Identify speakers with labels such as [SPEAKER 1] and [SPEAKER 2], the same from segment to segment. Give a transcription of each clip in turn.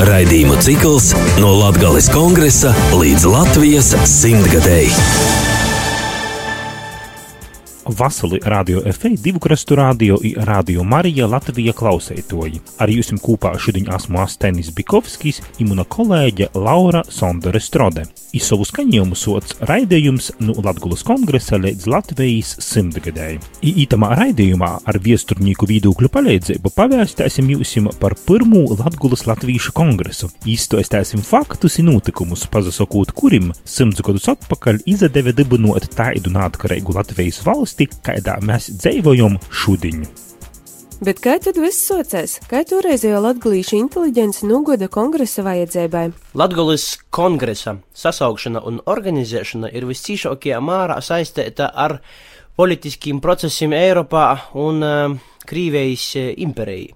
[SPEAKER 1] Raidījumu cikls no Latvijas kongresa līdz Latvijas simtgadēji.
[SPEAKER 2] Vasali radio FA divu krastu radio i radio Marija Latvija klausētoji. Ar jums kopā šodien esmu Astenis Bikovskis un mana kolēģe Laura Sondere Strode. I savu skaņojumu sots raidījums no Latgulas kongresa līdz Latvijas simtgadēji. I itamā raidījumā ar viesturnieku viedokļu palīdzību pavēstīsim jums par pirmo Latgulas latviešu kongresu. Izstāstīsim faktus un notikumus, pazasakot, kurim simts gadus atpakaļ izdevē dibinot tādu neatkarīgu Latvijas valsti valsti, kādā mēs dzīvojam šodien.
[SPEAKER 3] Bet kā tad viss socēs? Kā toreizējo latgalīšu inteliģence nogoda kongresa vajadzēbai?
[SPEAKER 4] Latgalis kongresa sasaukšana un organizēšana ir visciešākajā mārā saistīta ar politiskiem procesiem Eiropā un uh, Krīvijas uh, imperijai.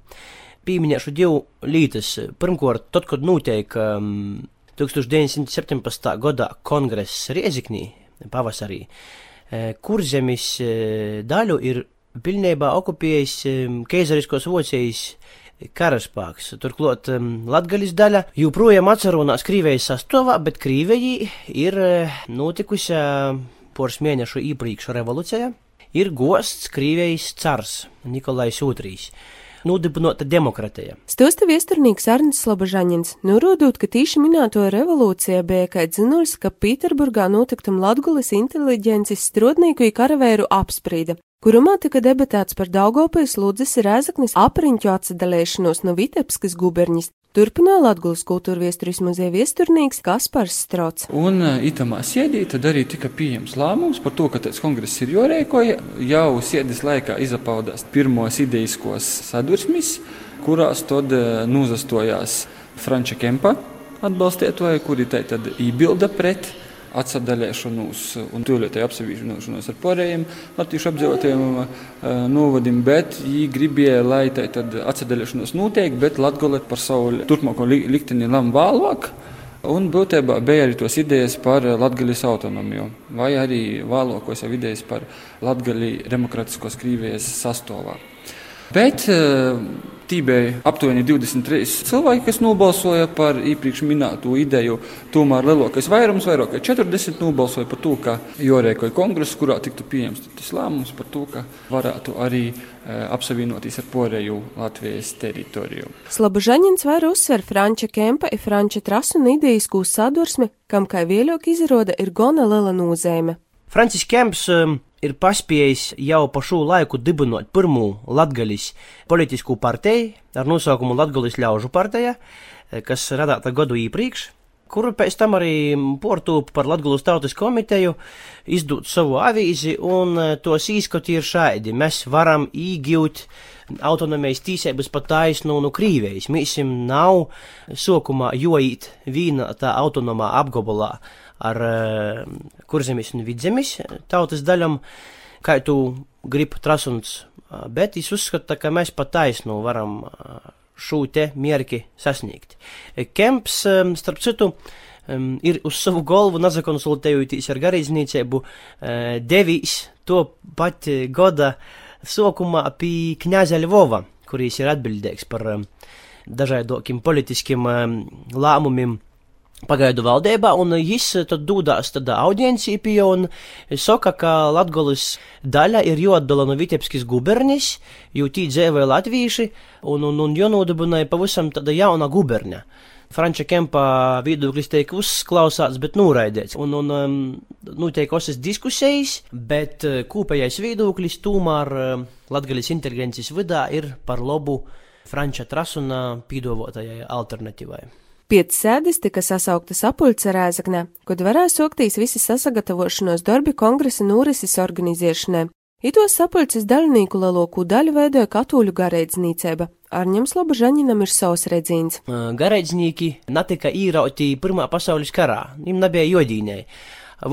[SPEAKER 4] Pieminēšu divu lietas. Pirmkārt, tad, kad notiek um, 1917. gadā kongress Rieziknī pavasarī, kurzemes daļu ir pilnībā okupējis Keizariskos Vocijas karaspēks. Turklāt Latgaļas daļa joprojām atcerunās Krīvejas sastāvā, bet Krīvejī ir notikusi poras mēnešu iepriekš revolūcija. Ir gosts Krīvejas cars Nikolais II nodibinota demokratija.
[SPEAKER 3] Stosta viesturnīgs Arnis Slobožaņins, norādot, ka tīši minēto revolūcija bija kā dzinuļs, ka Pīterburgā notiktam Latgulis inteliģences strodnieku i karavēru apsprīda, kurumā tika debatēts par Daugopils Ludzes Rēzaknis apriņķu atsadalēšanos no Vitebskas guberņas, Turpināja Latvijas kultūra viesturis muzeja viesturnīgs Kaspars Strots.
[SPEAKER 5] Un itamā sēdī tad arī tika pieņems lēmums par to, ka tas kongress ir jorēkoja. Jau sēdes laikā izapaudās pirmos ideiskos sadursmis, kurās tad nūzastojās Franča Kempa atbalstietoji, kuri tad ībilda pret atsadalēšanos un tūlētēju apsevišķināšanos ar pārējiem latviešu apdzīvotājiem novadiem, bet viņi gribēja, lai tā tad atsadalēšanos notiek, bet Latgale par savu turpmāko likteni lam vēlāk. Un būtībā bija arī tos idejas par Latvijas autonomiju, vai arī vēlākos idejas par Latvijas Demokratiskos Krievijas sastāvā. Bet Tī bija aptuveni 23 cilvēki, kas nobalsoja par iepriekš minēto ideju. Tomēr lielākais vairums, vairāk kā 40, nobalsoja par to, ka jorēkoja kongress, kurā tiktu pieņemts tas lēmums par to, ka varētu arī e, apsavienoties ar pārējo Latvijas teritoriju.
[SPEAKER 3] Slabažaņins var uzsver Franča Kempa un Franča Trasu un idejas kūs sadursmi, kam kā vēļāk izrāda ir gona liela nozīme.
[SPEAKER 4] Francis Kemps um, ir paspējis jau pa šo laiku dibinot pirmo Latgaļas politisku partiju ar nosaukumu Latgaļas ļaužu partija, kas radāta gadu iepriekš kuru pēc tam arī portūp par Latgulas tautas komiteju izdot savu avīzi, un eh, tos īskoti ir šādi. Mēs varam īgūt autonomijas tīsības pat taisnu no Krīvijas. Mīsim nav sokumā joīt vīna tā autonomā apgabalā ar uh, kurzemes un vidzemes tautas daļam, kā tu gribi trasuns, uh, bet es uzskatu, ka mēs pat taisnu varam uh, šo te mierki sasniegt. Kemps, um, starp citu, um, ir uz savu galvu nazakonsultējoties ar garīdzniecību, uh, devīs to pat goda sokumā pie kņaza Ļvova, kurīs ir atbildīgs par um, dažādākiem politiskiem um, lēmumiem pagaidu valdībā, un viņš tad dūdās tad audienciju pie un saka, ka Latgolis daļa ir jodala no Vitebskis gubernis, jo tī dzēvēja latvīši, un, un, un jonodabināja pavisam tāda jauna guberņa. Franča Kempa viedoklis tiek uzklausāts, bet noraidīts. Un, un um, notiek osas diskusijas, bet uh, kopējais viedoklis tomēr uh, Latgaļas inteligences vidā ir par labu Franča Trasuna pīdovotajai alternatīvai.
[SPEAKER 3] Piec sēdes tika sasauktas apuļca rēzaknē, kad varēja soktīs visi sasagatavošanos darbi kongresa norises organizēšanai. Itos sapuļcis daļnieku lielāko daļu veidoja katoļu garēdznīcība. Arņems Lobažaņinam ir savs redzīns.
[SPEAKER 4] Garēdznīki netika īrauti Pirmā pasaules karā, viņam nebija jodīnēji.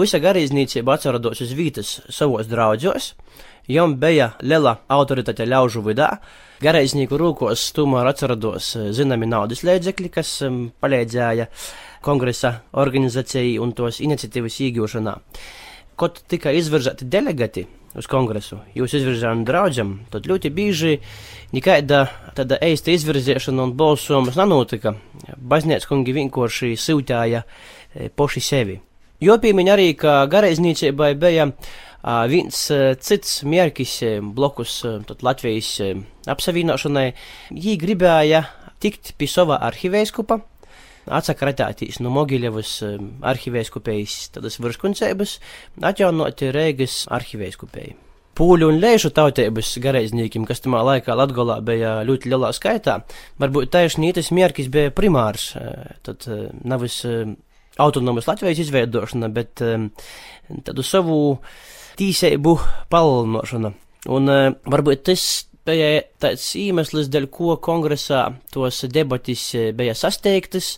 [SPEAKER 4] Visa garīdznīcība atcerados uz vītas savos draudzos, jom bija liela autoritāte ļaužu vidā, Gareiznieku rūkos tomēr atcerados eh, zināmi naudas līdzekļi, kas palīdzēja kongresa organizācijai un tos iniciatīvas iegūšanā. Kad tika izvirzēti delegati uz kongresu. Jūs izvirzījāt draugam, tad ļoti bieži nekāda tāda eista izvirzīšana un balsojums nenotika. Baznīca kungi vienkārši siltāja poši sevi. Jopīmiņ arī, ka garaiznīcībai bija viens cits mērķis blokus Latvijas apsavienošanai. Jī gribēja tikt pie sava arhivēskupa, atsakratētīs no Mogiļevas arhivēskupējas tādas virskuncības, atjaunot Rēgas arhivēskupēju. Pūļu un lēšu tautības garaiznīkiem, kas tamā laikā Latgolā bija ļoti lielā skaitā, varbūt tieši tas mērķis bija primārs, tad nevis autonomas Latvijas izveidošana, bet tādu savu tīseibu palielinošana. Un varbūt tas bija tāds iemesls, dēļ ko kongresā tos debatis eh, bija sasteigtas,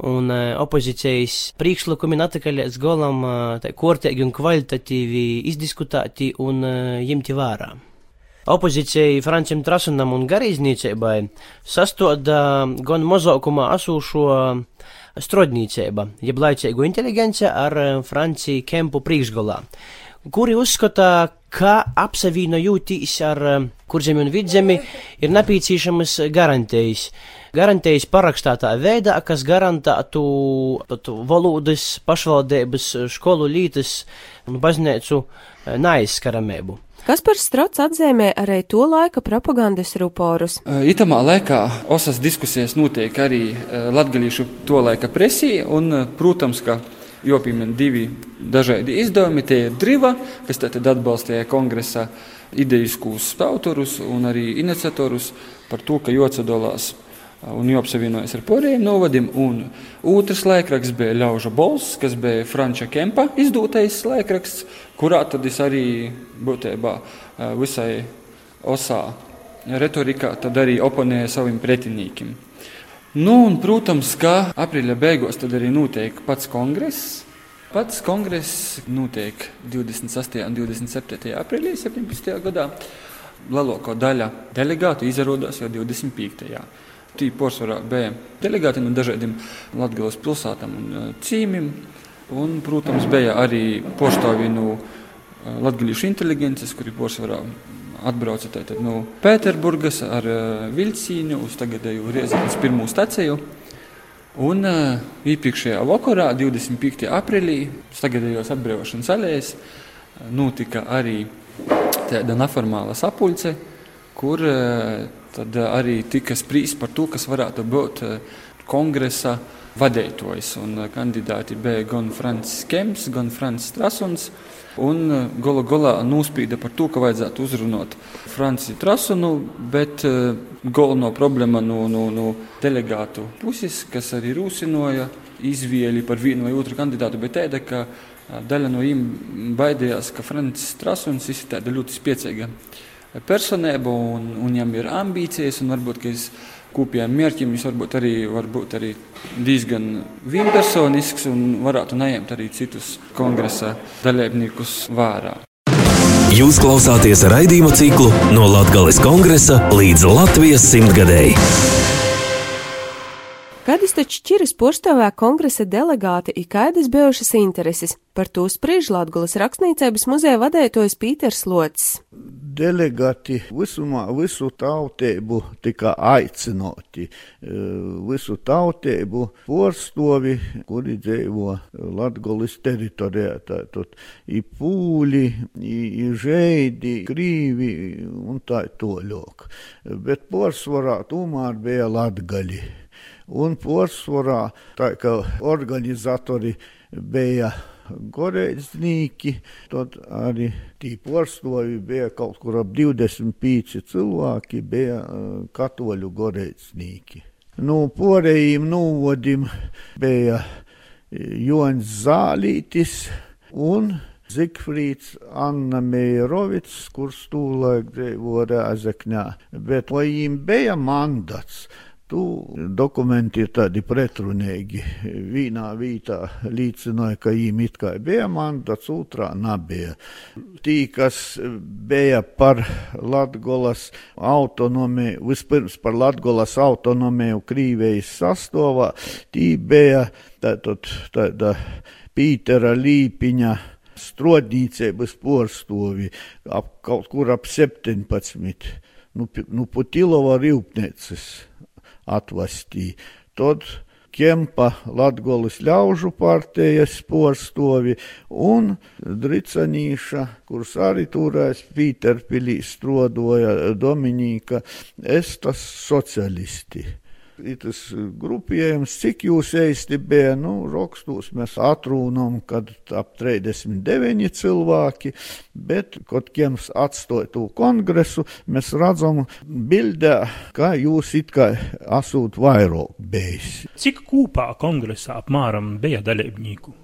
[SPEAKER 4] un uh, opozīcijas priekšlikumi netika līdz galam uh, kortīgi un kvalitatīvi izdiskutēti un uh, ņemti vērā. Opozīcija Francim Trasunam un garīznīcībai sastoda gan mazākumā asūšo strodnīcība, jeb laicīgu inteligenci ar Franciju Kempu priekšgalā kuri uzskata, ka apsavienojotīs ar eh, kurzemi un vidzemi ir nepieciešamas garantijas. Garantijas parakstātā veidā, kas garantētu valodas, pašvaldības, skolu lītas un baznīcu eh, neaizskaramību.
[SPEAKER 3] Kaspars Strots atzīmē arī to laika propagandas ruporus.
[SPEAKER 5] Eh, itamā laikā osas diskusijas notiek arī latgalīšu to laika presī, un, protams, ka jopīmeni divi dažādi izdevumi. Tie ir Driva, kas atbalstīja kongresa idejiskus autorus un arī iniciatorus par to, ka jocadolās un jāapsavienojas ar pārējiem novadiem. Un otrs laikraksts bija Ļauža Bols, kas bija Franča Kempa izdotais laikraksts, kurā tad es arī būtībā visai osā retorikā arī oponēju saviem pretiniekiem. Nu, un, protams, ka aprīļa beigās arī notiek pats kongress. Pats kongress notiek 28. un 27. aprīlī 17. gadā. Lielākā daļa delegātu izrādās jau 25. Tī porcelāna bija delegāti no dažādiem Latvijas pilsētām un uh, cīmiem. Un, protams, bija arī pārstāvji no uh, Latvijas inteligences, kuri porcelāna atbrauca tātad, no Pēterburgas ar uh, vilcienu uz tagadēju Riezīnas pirmo staciju. Un uh, iepriekšējā vakarā, 25. aprīlī, tagadējos atbrīvošanas alējas, notika arī tāda neformāla sapulce, kur uh, tad arī tika sprīsts par to, kas varētu būt uh, kongresa vadītājs. Kandidāti bija gan Francis Kemps, gan Francis Strasuns. Uh, Un eh, gala galā nospīda par to, ka vajadzētu uzrunāt Franciju Trasunu, bet uh, galveno problēma no, no, no delegātu puses, kas arī rūsinoja izvēli par vienu vai otru kandidātu, bet tāda, ka daļa no viņiem baidījās, ka Francis Trasuns ir tāda ļoti spēcīga personība un, un viņam ir ambīcijas un varbūt, ka es kopējiem mērķiem viņš varbūt arī, varbūt arī diezgan vienpersonisks un varētu neņemt arī citus kongresa dalībniekus vērā.
[SPEAKER 1] Jūs klausāties raidījuma ciklu no Latvijas kongresa līdz Latvijas simtgadēji.
[SPEAKER 3] Kādas taču šķiras porstāvā kongresa delegāti ir kādas bijušas intereses? Par to spriež Latgulas rakstniecības muzeja vadētojs Pīters Lots
[SPEAKER 6] delegāti visumā visu tautību tika aicinoti. E, visu tautību porstovi, kuri dzīvo Latgolis teritorijā, tātad i pūļi, i, žeidi, krīvi un tā toļok. Bet porsvarā tomēr bija latgaļi. Un porsvarā tā kā organizatori bija Goreiznīki, tad arī tī porstovi bija kaut kur ap 25 cilvēki, bija katoļu goreiznīki. Nu, porējiem novodim bija Jons Zālītis un Zigfrīds Anna Meirovics, kurš tūlaik dzīvo Rēzekņā. Bet vai viņiem bija mandats? Tu dokumenti ir tādi pretrunīgi. Vienā vietā liecināja, ka viņiem it kā bija mandats, otrā nebija. Tī, kas bija par Latgolas autonomiju, vispirms par Latgolas autonomiju Krīvejas sastāvā, tī bija tātad tāda Pītera Līpiņa strodnīcības porstovi, ap kaut kur ap 17, nu, nu Putilova rīpnieces atvastīja. Tad Kempa Latgolis ļaužu partijas porstovi un Dricanīša, kurš arī turēs Pīterpilī strodoja Dominika, estas socialisti tas grupējums, cik jūs eisti bija, nu, rakstos mēs atrūnam, kad ap 39 cilvēki, bet, kad kiems atstoja to kongresu, mēs redzam bildē, ka jūs it kā esat vairāk bijis.
[SPEAKER 2] Cik kopā kongresā apmēram bija dalībnieku?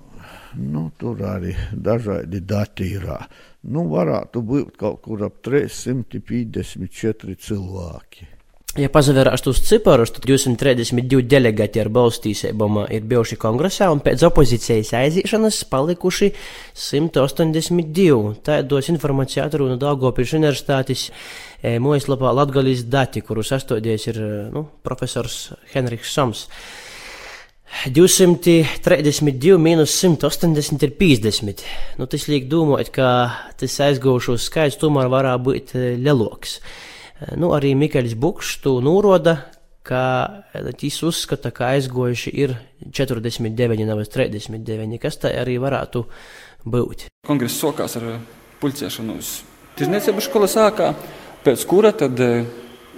[SPEAKER 6] Nu, tur arī dažādi dati ir. Nu, varētu būt kaut kur ap 354 cilvēki.
[SPEAKER 4] Ja pazavērās tos ciparus, tad 232 delegāti ar balstīsībām ir bijuši kongresā, un pēc opozīcijas aizīšanas palikuši 182. Tādos informācija atruna Daugopils universitātes e, mājaslapā Latgalis dati, kuru sastādījis ir nu, profesors Henriks Soms. 232 mīnus 180 ir 50. Nu, tas liek domāt, ka tas aizgūšos skaits tomēr varētu būt lielāks. Nu, arī Mikls Bukšs to noroda, ka viņš uzskata, ka aizgojuši ir 49, nevis 39, kas tā arī varētu būt.
[SPEAKER 5] Kongress sākās ar pulcēšanos Tirzniecības skolas sākā, pēc kura tad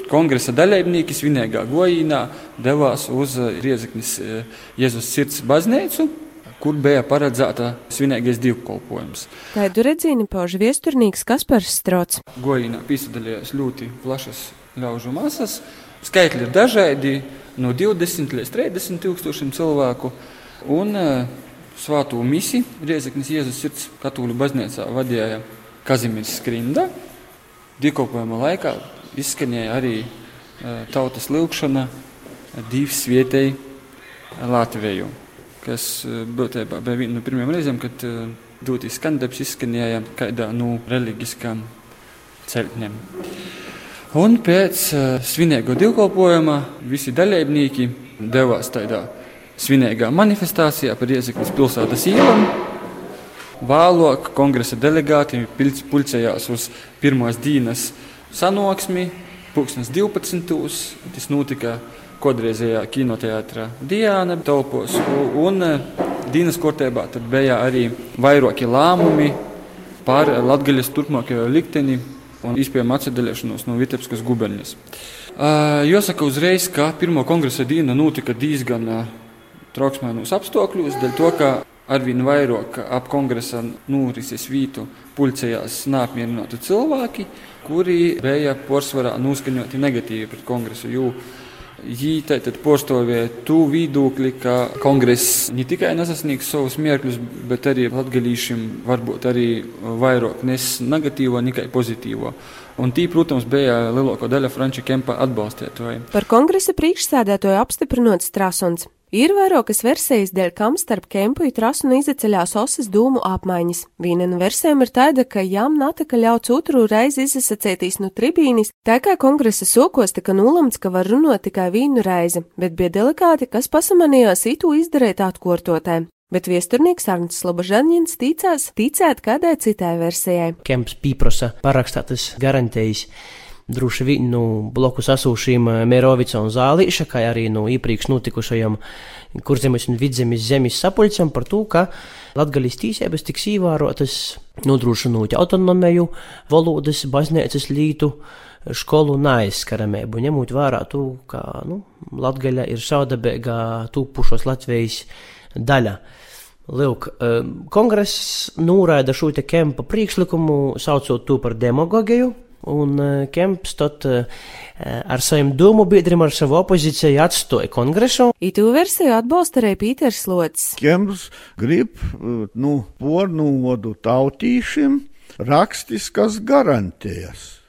[SPEAKER 5] kongresa dalībnieki svinīgā gojīnā devās uz Riezeknis Jēzus sirds baznīcu, kur bija paredzēta svinīgais divkolpojums.
[SPEAKER 3] Kādu redzīni pauž viesturnīgs Kaspars Strots.
[SPEAKER 5] Gojīnā piedalījās ļoti plašas ļaužu masas. Skaitļi ir dažādi, no 20 līdz 30 tūkstošiem cilvēku. Un uh, svāto misiju Riezeknis Jēzus sirds katoļu baznīcā vadīja Kazimieris Skrinda. Divkolpojuma laikā izskanēja arī uh, tautas lūkšana divas vietēji Latviju kas eh, būtībā bija viena no pirmajām reizēm, kad dūtīs skandarbs izskanēja kādā no nu, reliģiskām celtnēm. Un pēc uh, svinīgo divkalpojuma visi dalībnieki devās tādā svinīgā manifestācijā par Iezekļas pilsētas ielām. Vēlāk kongresa delegāti pulcējās uz pirmās dienas sanāksmi, pulkstens 12. Tas notika kodreizējā kinoteātrā Diana telpos. Un e, Dienas kortībā bija arī vairāki lēmumi par Latvijas turpmākajo likteni un izpējām atsadalīšanos no Vitebskas guberņas. Jāsaka uzreiz, ka pirmo kongresa diena notika diezgan trauksmēnos apstākļos, dēļ to, ka arvien vairāk ap kongresa norises vītu pulcējās neapmierināti cilvēki, kuri bija pārsvarā noskaņoti negatīvi pret kongresu. Viņi tātad postāvēja tu viedokli, ka kongress ne tikai nesasniegs savus mērķus, bet arī latgalīšiem varbūt arī vairāk nes negatīvo nekā pozitīvo. Un tī, protams, bija lielākā daļa Franča Kempa atbalstītāji.
[SPEAKER 3] Par kongresa priekšsēdētāju apstiprinot Strasons. Ir vairākas versijas, dēļ kam starp Kempu un Trasunu izceļās osas dūmu apmaiņas. Viena no versijām ir tāda, ka jām natika ļauts otru reizi izsacētīs no tribīnis, tā kā kongresa sokos tika nolēmts, ka var runāt tikai vienu reizi, bet bija delikāti, kas pasamanījās itu izdarīt atkortotē. Bet viesturnieks Arnsts Slobožanins ticās ticēt kādai citai versijai.
[SPEAKER 4] Kemps pieprasa parakstātas garantijas droši vien nu, bloku sasūšiem eh, Mērovica un Zālīša, kā arī nu, iepriekš notikušajiem kurzemes un vidzemes zemes sapulcēm par to, ka latgaļas tīsības tiks ievērotas, nodrošinot autonomiju, valodas, baznīcas lītu, skolu neaizskaramību, ņemot vērā to, ka nu, latgaļa ir saudabīgā tūpušos Latvijas daļa. Lūk, eh, kongress noraida šo te kempa priekšlikumu, saucot to par demagogiju, Un uh, Kemps tad uh, ar saviem domu biedriem, ar savu opozīciju atstoja kongresu.
[SPEAKER 3] Itu versiju atbalsta arī Pīters Lots.
[SPEAKER 6] Kemps grib, nu, pornūvodu tautīšiem rakstiskas garantijas,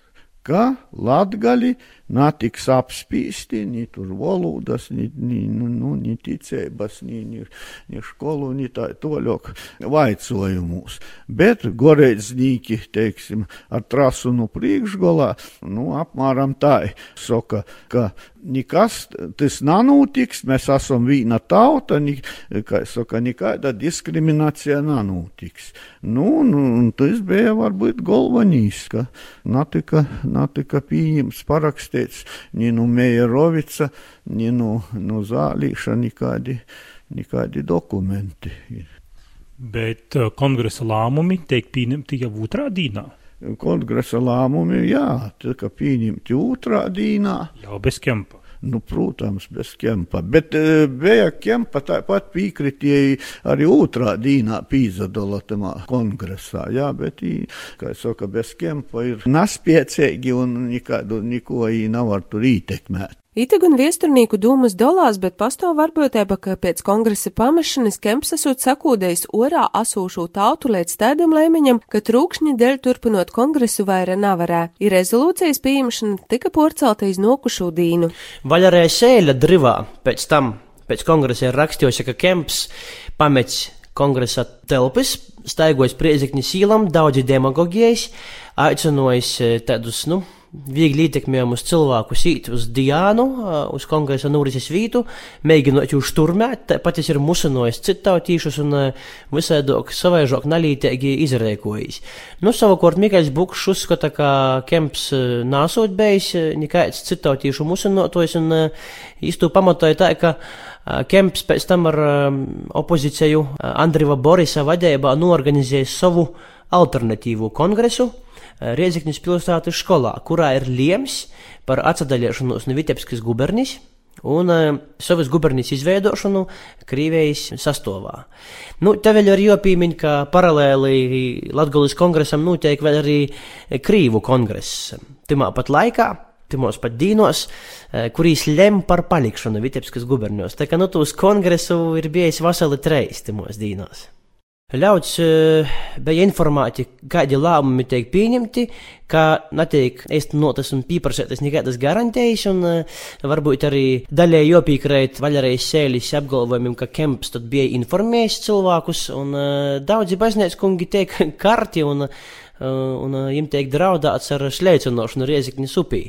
[SPEAKER 6] ka latgali netiks apspīsti, ni tur valodas, ni, ni, nu, nu ni ticības, ni, ni, ni skolu, ni tā toļok vaicojumus. Bet goreiznīki, teiksim, ar trasu no priekšgolā, nu, apmēram tā, saka, ka nekas tas nenotiks, mēs esam viena tauta, ni, kā saka, nekāda diskriminācija nenotiks. Nu, nu, tas bija varbūt galvenīs, ka natika, natika pieņems parakstīts ni no Mejerovica, ni no, no Zālīša, nekādi, nekādi dokumenti.
[SPEAKER 2] Bet uh, kongresa lēmumi tiek pieņemti jau otrā dienā.
[SPEAKER 6] Kongresa lēmumi, jā, tika pieņemti otrā dienā.
[SPEAKER 2] Jau bez kempa.
[SPEAKER 6] Nu, protams, bez kempa. Bet e, bija kempa tāpat piekritēji arī otrā dīnā pīzadala tamā kongresā. Jā, bet, ī, kā es saku, bez kempa ir naspiecīgi un nekādu, neko nav var tur ītekmēt.
[SPEAKER 3] Ite gan viesturnīku dūmas dolās, bet pastāv varbūtība, ka pēc kongresa pamešanas Kemps esot sakūdējis orā asūšu tautu līdz tādam lēmiņam, ka trūkšņi dēļ turpinot kongresu vaira nevarē. Ir rezolūcijas pieņemšana tika porcelta iz nokušu dīnu.
[SPEAKER 4] Vaļarēja sēļa drivā pēc tam, pēc kongresa ir rakstījusi, ka Kemps pamets kongresa telpis, staigojas priezikņi sīlam, daudzi demagogijas, aicinojis eh, tādus, nu, viegli ietekmējumus cilvēkus īt uz Diānu, uz kongresa norises vītu, mēģinot jūs turmēt, tāpat es ir musinojis citautīšus un visādāk savaižok nalītēgi izrēkojis. Nu, savukārt Mikais Bukšs uzskata, ka Kemps nāsot bijis nekāds citautīšu musinotojs un īstu pamatoja tā, ka Kemps pēc tam ar opozīciju Andriva Borisa vadībā norganizēja savu alternatīvu kongresu, Riedzekņas pilsētas skolā, kurā ir liems par atsadaļošanos no Vitebskas gubernis un uh, savas gubernijas izveidošanu Krievijas sastāvā. Nu, te vēl ir jāpīmiņ, ka paralēli Latgulis kongresam notiek vēl arī Krīvu kongress. Timā pat laikā timos pat dīnos, kurīs lem par palikšanu Vitebskas gubernijos. Tā kā nu tos kongresu ir bijis vasali treis timos dīnos. Ļauts uh, bija informēti, kādi lēmumi tiek pieņemti, ka netiek īstenotas un pieprasītas nekādas garantijas, un uh, varbūt arī daļai jopīkrēt vaļarējas sēlis apgalvojumiem, ka Kemps tad bija informējis cilvēkus, un uh, daudzi baznīcas kungi tiek karti, un, un uh, viņiem tiek draudāts ar šleicinošanu riezikņu upī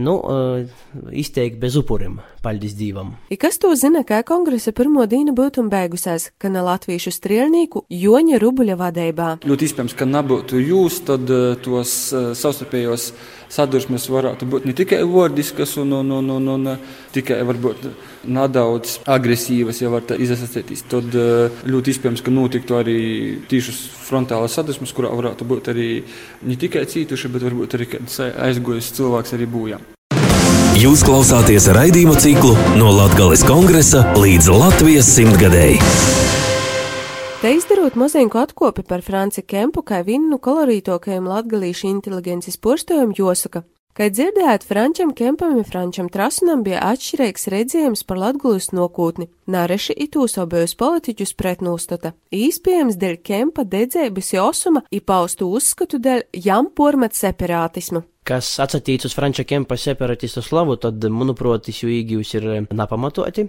[SPEAKER 4] nu, uh, izteikti bez upuriem, paļģis Dievam.
[SPEAKER 3] I kas to zina, kā kongresa pirmo dienu būtu beigusies, ka ne latviešu strēlnieku Joņa Rubuļa vadībā?
[SPEAKER 5] Ļoti iespējams, ka nebūtu jūs, tad uh, tos uh, savstarpējos sadursmes varētu būt ne tikai vārdiskas un, un, un, un, un tikai varbūt nedaudz agresīvas, ja var tā izasacēties. Tad ļoti iespējams, ka notiktu arī tiešas frontālas sadursmes, kurā varētu būt arī ne tikai cītuši, bet varbūt arī aizgojis cilvēks arī bojā.
[SPEAKER 1] Jūs klausāties raidījuma ciklu no Latvijas kongresa līdz Latvijas simtgadēji.
[SPEAKER 3] Te izdarot maziņu atkopi par Franci Kempu, kā vienu no kolorītokajiem latgalīšu inteligences postojumu jāsaka, Kā dzirdējāt, Frančam Kempam un Frančam Trasunam bija atšķirīgs redzējums par latgulis nokūtni. Nāreši itūs obējus politiķus pretnūstata. Īspējams dēļ Kempa dedzēbas josuma i paustu uzskatu dēļ jam pormet separātismu.
[SPEAKER 4] Kas atsatīts uz Franča Kempa separatistu slavu, tad, manuprāt, šī īgījus ir nepamatoti.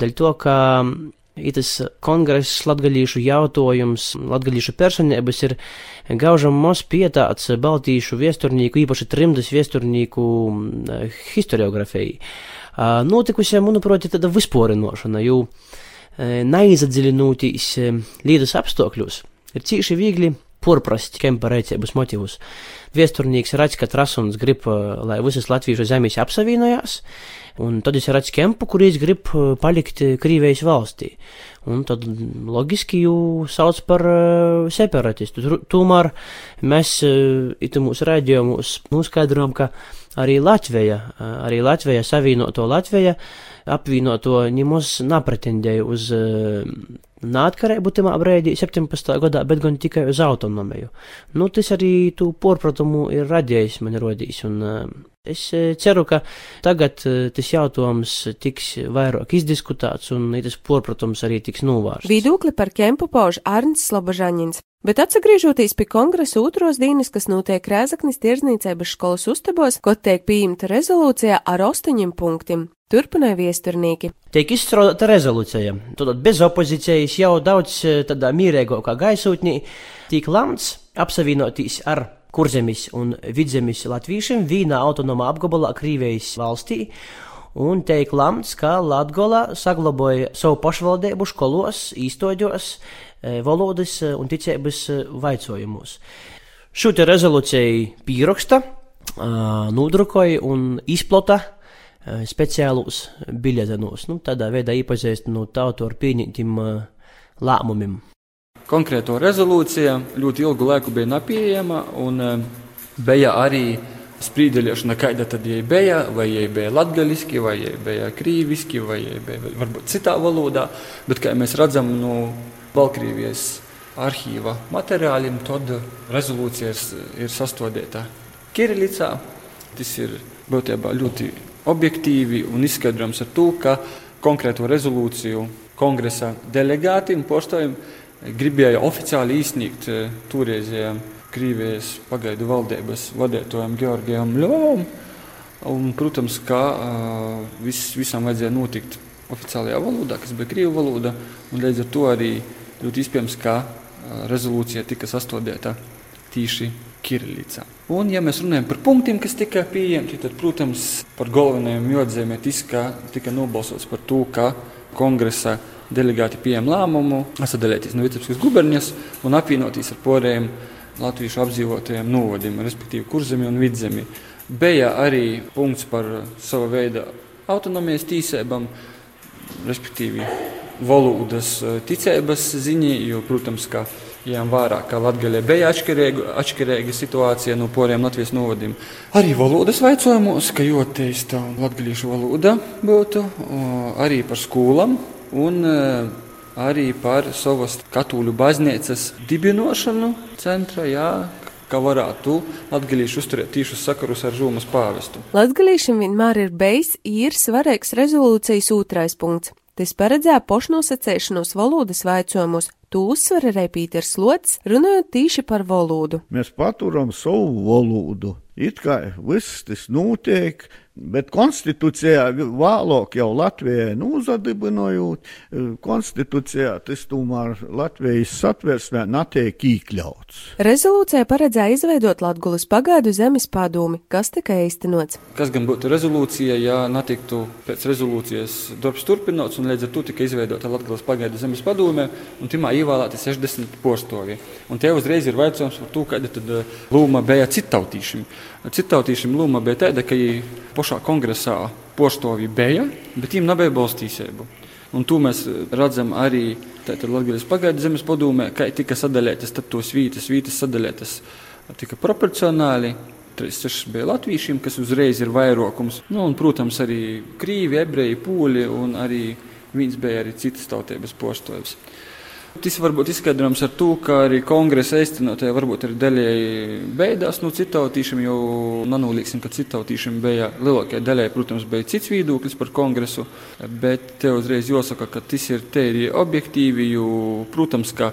[SPEAKER 4] Dēļ to, ka Itas kongress latgaļīšu jautājums, latgaļīšu personības ir gaužam mos pietāts baltīšu viesturnīku, īpaši trimdas viesturnīku historiografijai. Notikusi, manuprāt, tāda visporinošana, jo neizdziļinoties līdus apstākļos ir cīši viegli porprast kempa rēcības motīvus. Viesturnīgs redz, ka Trasuns grib, lai visas latviešu zemes apsavienojās, Un tad es redzu kempu, kur es gribu palikt Krīvijas valstī. Un tad loģiski jū sauc par uh, separatistu. Tomēr mēs uh, itu mūsu rēģējumus noskaidrojam, ka arī Latvija, uh, arī Latvija savienoto Latvija apvienoto ņemos napretendēja uz uh, neatkarību tajā brīdī, 17. gadā, bet gan tikai uz autonomiju. Nu, tas arī tu porpratumu ir radījis man rodījis. Un, uh, Es ceru, ka tagad tas jautājums tiks vairāk izdiskutēts un tas porprotums arī tiks novērsts.
[SPEAKER 3] Viedokli par kempu pauž Arnsts Slobožaņins. Bet atgriežoties pie kongresa otros dienas, kas notiek Rēzaknis tirdzniecības skolas uztabos, ko tiek pieņemta rezolūcija ar astoņiem punktiem. Turpināja viesturnīki.
[SPEAKER 4] Tiek izstrādāta rezolūcija. Tad bez opozīcijas jau daudz tādā mīrīgākā gaisotnī tiek lemts apsavienoties ar kurzemis un vidzemis latviešiem vienā autonomā apgabalā Krīvijas valstī. Un tiek lemts, ka Latvija saglabāja savu pašvaldību skolos, īstoģos, E, valodas e, un ticības e, vaicojumus. Šo te rezolūciju pieraksta, nodrukoja un izplata speciālus biļetenos. Nu, tādā veidā iepazīstinot no tautu ar pieņemtiem lēmumiem.
[SPEAKER 5] Konkrēto rezolūcija ļoti ilgu laiku bija nepieejama un bija arī sprīdeļošana, kāda tad jai bija, vai jai bija latgaliski, vai jai bija krīviski, vai jai bija varbūt citā valodā, bet kā mēs redzam, nu, Baltkrievijas arhīva materiāliem, tad rezolūcija ir, ir sastādīta Kirilicā. Tas ir būtībā ļoti objektīvi un izskaidrojams ar to, ka konkrēto rezolūciju kongresa delegāti un postājiem gribēja oficiāli izsniegt eh, toreizējiem Krievijas pagaidu valdības vadītājam Georgijam Ļovam. Un, protams, ka uh, vis, visam vajadzēja notikt oficiālajā valodā, kas bija krievu valoda, līdz ar to arī ļoti iespējams, ka rezolūcija tika sastādīta tieši Kirillicā. Un, ja mēs runājam par punktiem, kas tika pieņemti, tad, protams, par galvenajiem jodzēm tika nobalsots par to, ka kongresa delegāti pieņem lēmumu sadalīties no Vitebiskas gubernijas un apvienoties ar poriem latviešu apdzīvotajiem novadiem, respektīvi kurzemi un vidzemi. Bija arī punkts par sava veida autonomijas tīsībām, respektīvi valodas eh, ticības ziņā, jo, protams, ka Jām vērā, ka Latvijā bija atšķirīga, situācija no poriem Latvijas novadiem. Arī valodas jautājumos, ka joteista latviešu valoda būtu, arī par skolām un eh, arī par savas katoļu baznīcas dibinošanu centra. Jā, ka varētu latgadījuši uzturēt tīšus sakarus ar Žūmas pāvestu.
[SPEAKER 3] Latgadījušiem vienmēr ir bijis ir svarīgs rezolūcijas otrais punkts. Tas paredzēja pošnosacēšanos valodas vaicojumos, to uzsver arī Pīters Lots, runājot tīši par valodu.
[SPEAKER 6] Mēs paturam savu valodu, it kā viss tas notiek, Bet konstitūcijā vēlāk jau Latvijai nūzadibinojot, konstitūcijā tas tomēr Latvijas satversmē netiek iekļauts.
[SPEAKER 3] Rezolūcija paredzēja izveidot Latgulas pagaidu zemes padomi, kas tika īstenots.
[SPEAKER 5] Kas gan būtu rezolūcija, ja netiktu pēc rezolūcijas darbs turpināts, un līdz ar to tika izveidota Latgulas pagaidu zemes padome, un timā ievēlēti 60 postovi. Un te uzreiz ir jautājums par to, kāda tad eh, lūma bija citautīšiem. Citautīšiem lūma bija tāda, ka viņi pašā kongresā poštovi bija, bet viņiem nebija balstīsību. Un to mēs redzam arī Latvijas pagaidu zemes padomē, kā tika sadalītas tos vītas, vītas sadalītas tika proporcionāli. 36 bija latviešiem, kas uzreiz ir vairākums. Nu, un, protams, arī krīvi, ebreji, pūļi un arī viens bija arī citas tautības postojums. Tas var būt izskaidrojams ar to, ka arī kongresa aizstinotie varbūt arī daļēji beidās no citautīšiem, jo nanolīksim, ka citautīšiem bija lielākajai daļai, protams, bija cits viedoklis par kongresu, bet te uzreiz jāsaka, ka tas ir te ir objektīvi, jo, protams, ka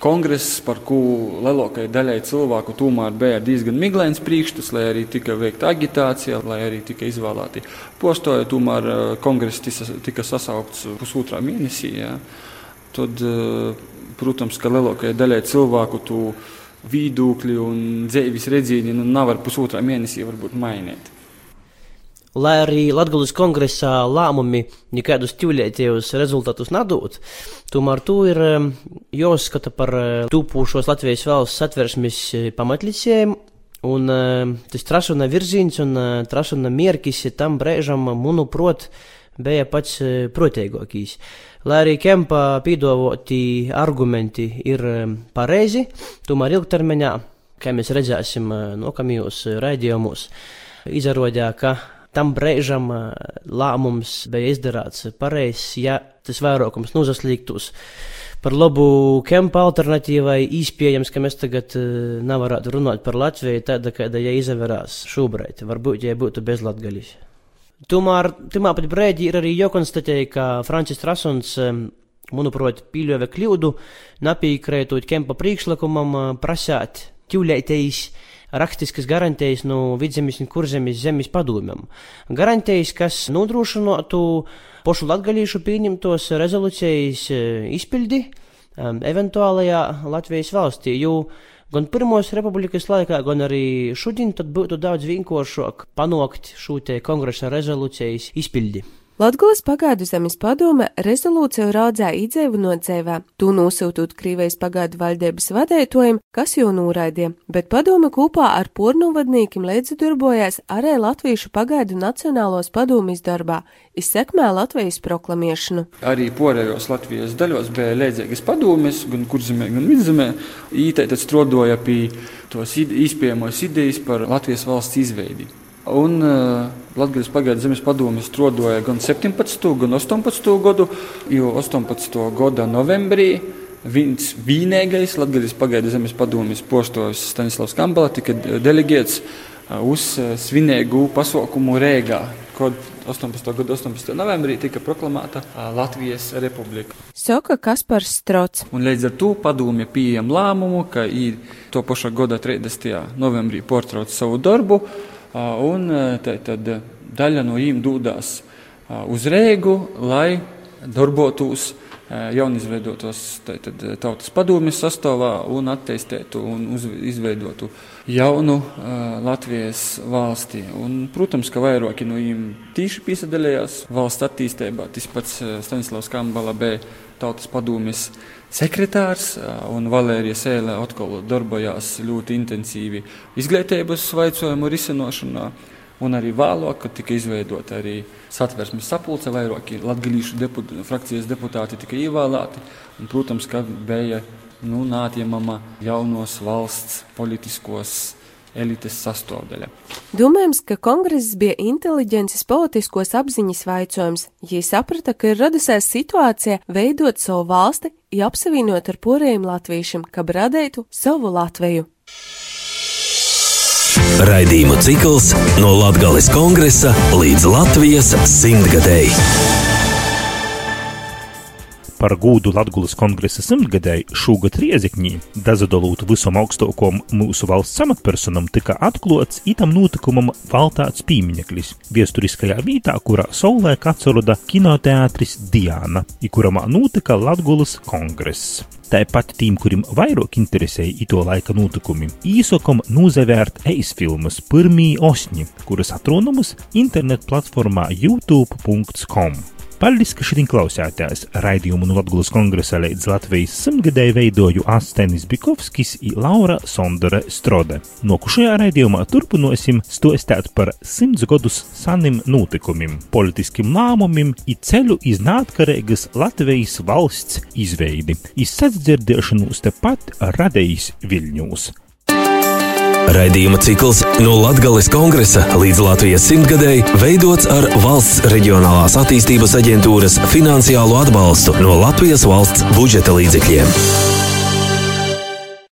[SPEAKER 5] kongress, par ko lielākajai daļai cilvēku tomēr bija diezgan miglains priekšstats, lai arī tika veikta agitācija, lai arī tika izvēlēti postoja, tomēr eh, kongress tika sasaukts pusotrā mēnesī. Jā tad, eh, protams, ka lielākajai daļai cilvēku tu viedokļi un dzīves redzīni nu, nav ar pusotrā mēnesī varbūt mainīt.
[SPEAKER 4] Lai arī Latvijas kongresā lēmumi nekādus ķūlētījus rezultātus nedod, tomēr to ir eh, jāuzskata par eh, tūpošos Latvijas valsts satversmes pamatlicēm, un tas trašana virziens un trašana mierkis tam brēžam, manuprāt, bija pats protīgākais. Lai arī Kempa piedāvāti argumenti ir pareizi, tomēr ilgtermiņā, kā mēs redzēsim nākamajos raidījumos, izrādījā, ka tam brīžam lēmums bija izdarīts pareizs, ja tas vairākums nozaslīgtos par labu kempa alternatīvai. Iespējams, ka mēs tagad nevarētu runāt par Latviju tāda, kāda ja izaverās šobrīd. Varbūt, ja būtu bez latgaļas. Tomēr, timā pat brēģi ir arī jākonstatē, ka Francis Trasuns manuprāt, pīļāva kļūdu, nepiekrētot kempa priekšlikumam prasāt ķūlētējs rakstiskas garantijas no vidzemes un kurzemes zemes padomjam. Garantijas, kas nodrošinātu pošu latgalīšu pieņemtos rezolūcijas izpildi eventuālajā Latvijas valstī, jo gan Pirmos republikas laikā, gan arī šodien būtu daudz vienkāršāk panākt šo kongresa rezolūcijas izpildi.
[SPEAKER 3] Latgulas pagaidu zemes padome rezolūciju raudzēja idzēvu no dzēvē, tū nosūtot Krīvejas pagaidu valdības vadētojiem, kas jau nūraidīja, bet padome kopā ar pornovadnīkim līdzdarbojās arī Latviešu pagaidu nacionālos padomjas darbā, izsekmē Latvijas proklamiešanu.
[SPEAKER 5] Arī porējos Latvijas daļos bija līdzīgas padomjas, gan kurzemē, gan vidzemē, īteitad strodoja pie tos izpējamos idejas par Latvijas valsts izveidi. Un uh, Latvijas pagaidu zemes padomju strodoja gan 17, gan 18 gadu, jo 18. gada novembrī viens vienīgais Latvijas pagaidu zemes padomjas postovs Stanislavs Kambala tika deleģēts uh, uz uh, svinīgu pasaukumu Rēgā, kad 18. gada 18. novembrī tika proklamēta Latvijas republika.
[SPEAKER 3] Saka Kaspars Strots.
[SPEAKER 5] Un līdz ar to padomja pieejam lēmumu, ka ir to paša gada 30. novembrī portrauc savu darbu un tad daļa no viņiem dodas uz Rēgu, lai darbotos jaunizveidotos tātad, tautas padomjas sastāvā un attīstītu un uz, izveidotu jaunu uh, Latvijas valsti. Un, protams, ka vairāki no viņiem tīši piesaistījās valsts attīstībā. Tas pats Stanislavs Kambala bija tautas padomjas sekretārs, un Valērija Sēlē atkal darbojās ļoti intensīvi izglītības jautājumu risināšanā. Un arī vēlāk, kad tika izveidota arī satversmes sapulce, vairāki latgadījušu deput, frakcijas deputāti tika ievēlēti. Un, protams, ka bija nu, nātjamama jaunos valsts politiskos elites sastāvdaļa.
[SPEAKER 3] Domājams, ka kongress bija inteliģences politiskos apziņas vaicojums, ja saprata, ka ir radusies situācija veidot savu valsti, ja apsavienot ar porējiem latviešiem, ka radētu savu Latviju.
[SPEAKER 1] Raidījumu cikls no Latgales kongresa līdz Latvijas simtgadēji.
[SPEAKER 2] Par gūdu Latvijas kongresa simtgadēju šogad Riezikņī, dazadolūtu visam augstākajam mūsu valsts amatpersonam, tika atklāts itam notikumam valtāts pīmiņeklis viesturiskajā vietā, kurā savulaik atsoroda kinoteātris Diana, kuramā notika Latvijas kongress. Tāpat tiem, kuriem vairāk interesēja ito laika notikumi, īsokam nozavērt eisfilmas pirmī osņi, kuras atrodamas internet platformā youtube.com. Paldies, ka šodien klausāties raidījumu no Latvijas kongresa līdz Latvijas simtgadēju veidoju Astenis Bikovskis un Laura Sondore Strode. Nokušajā raidījumā turpināsim stostāt par simts gadus sanim notikumiem, politiskiem lēmumiem un ceļu iz neatkarīgas Latvijas valsts izveidi. Izsadzirdiešanu tepat radījis Viļņūs.
[SPEAKER 1] Raidījuma cikls no Latvijas kongresa līdz Latvijas simtgadēji veidots ar valsts reģionālās attīstības aģentūras finansiālo atbalstu no Latvijas valsts budžeta līdzekļiem.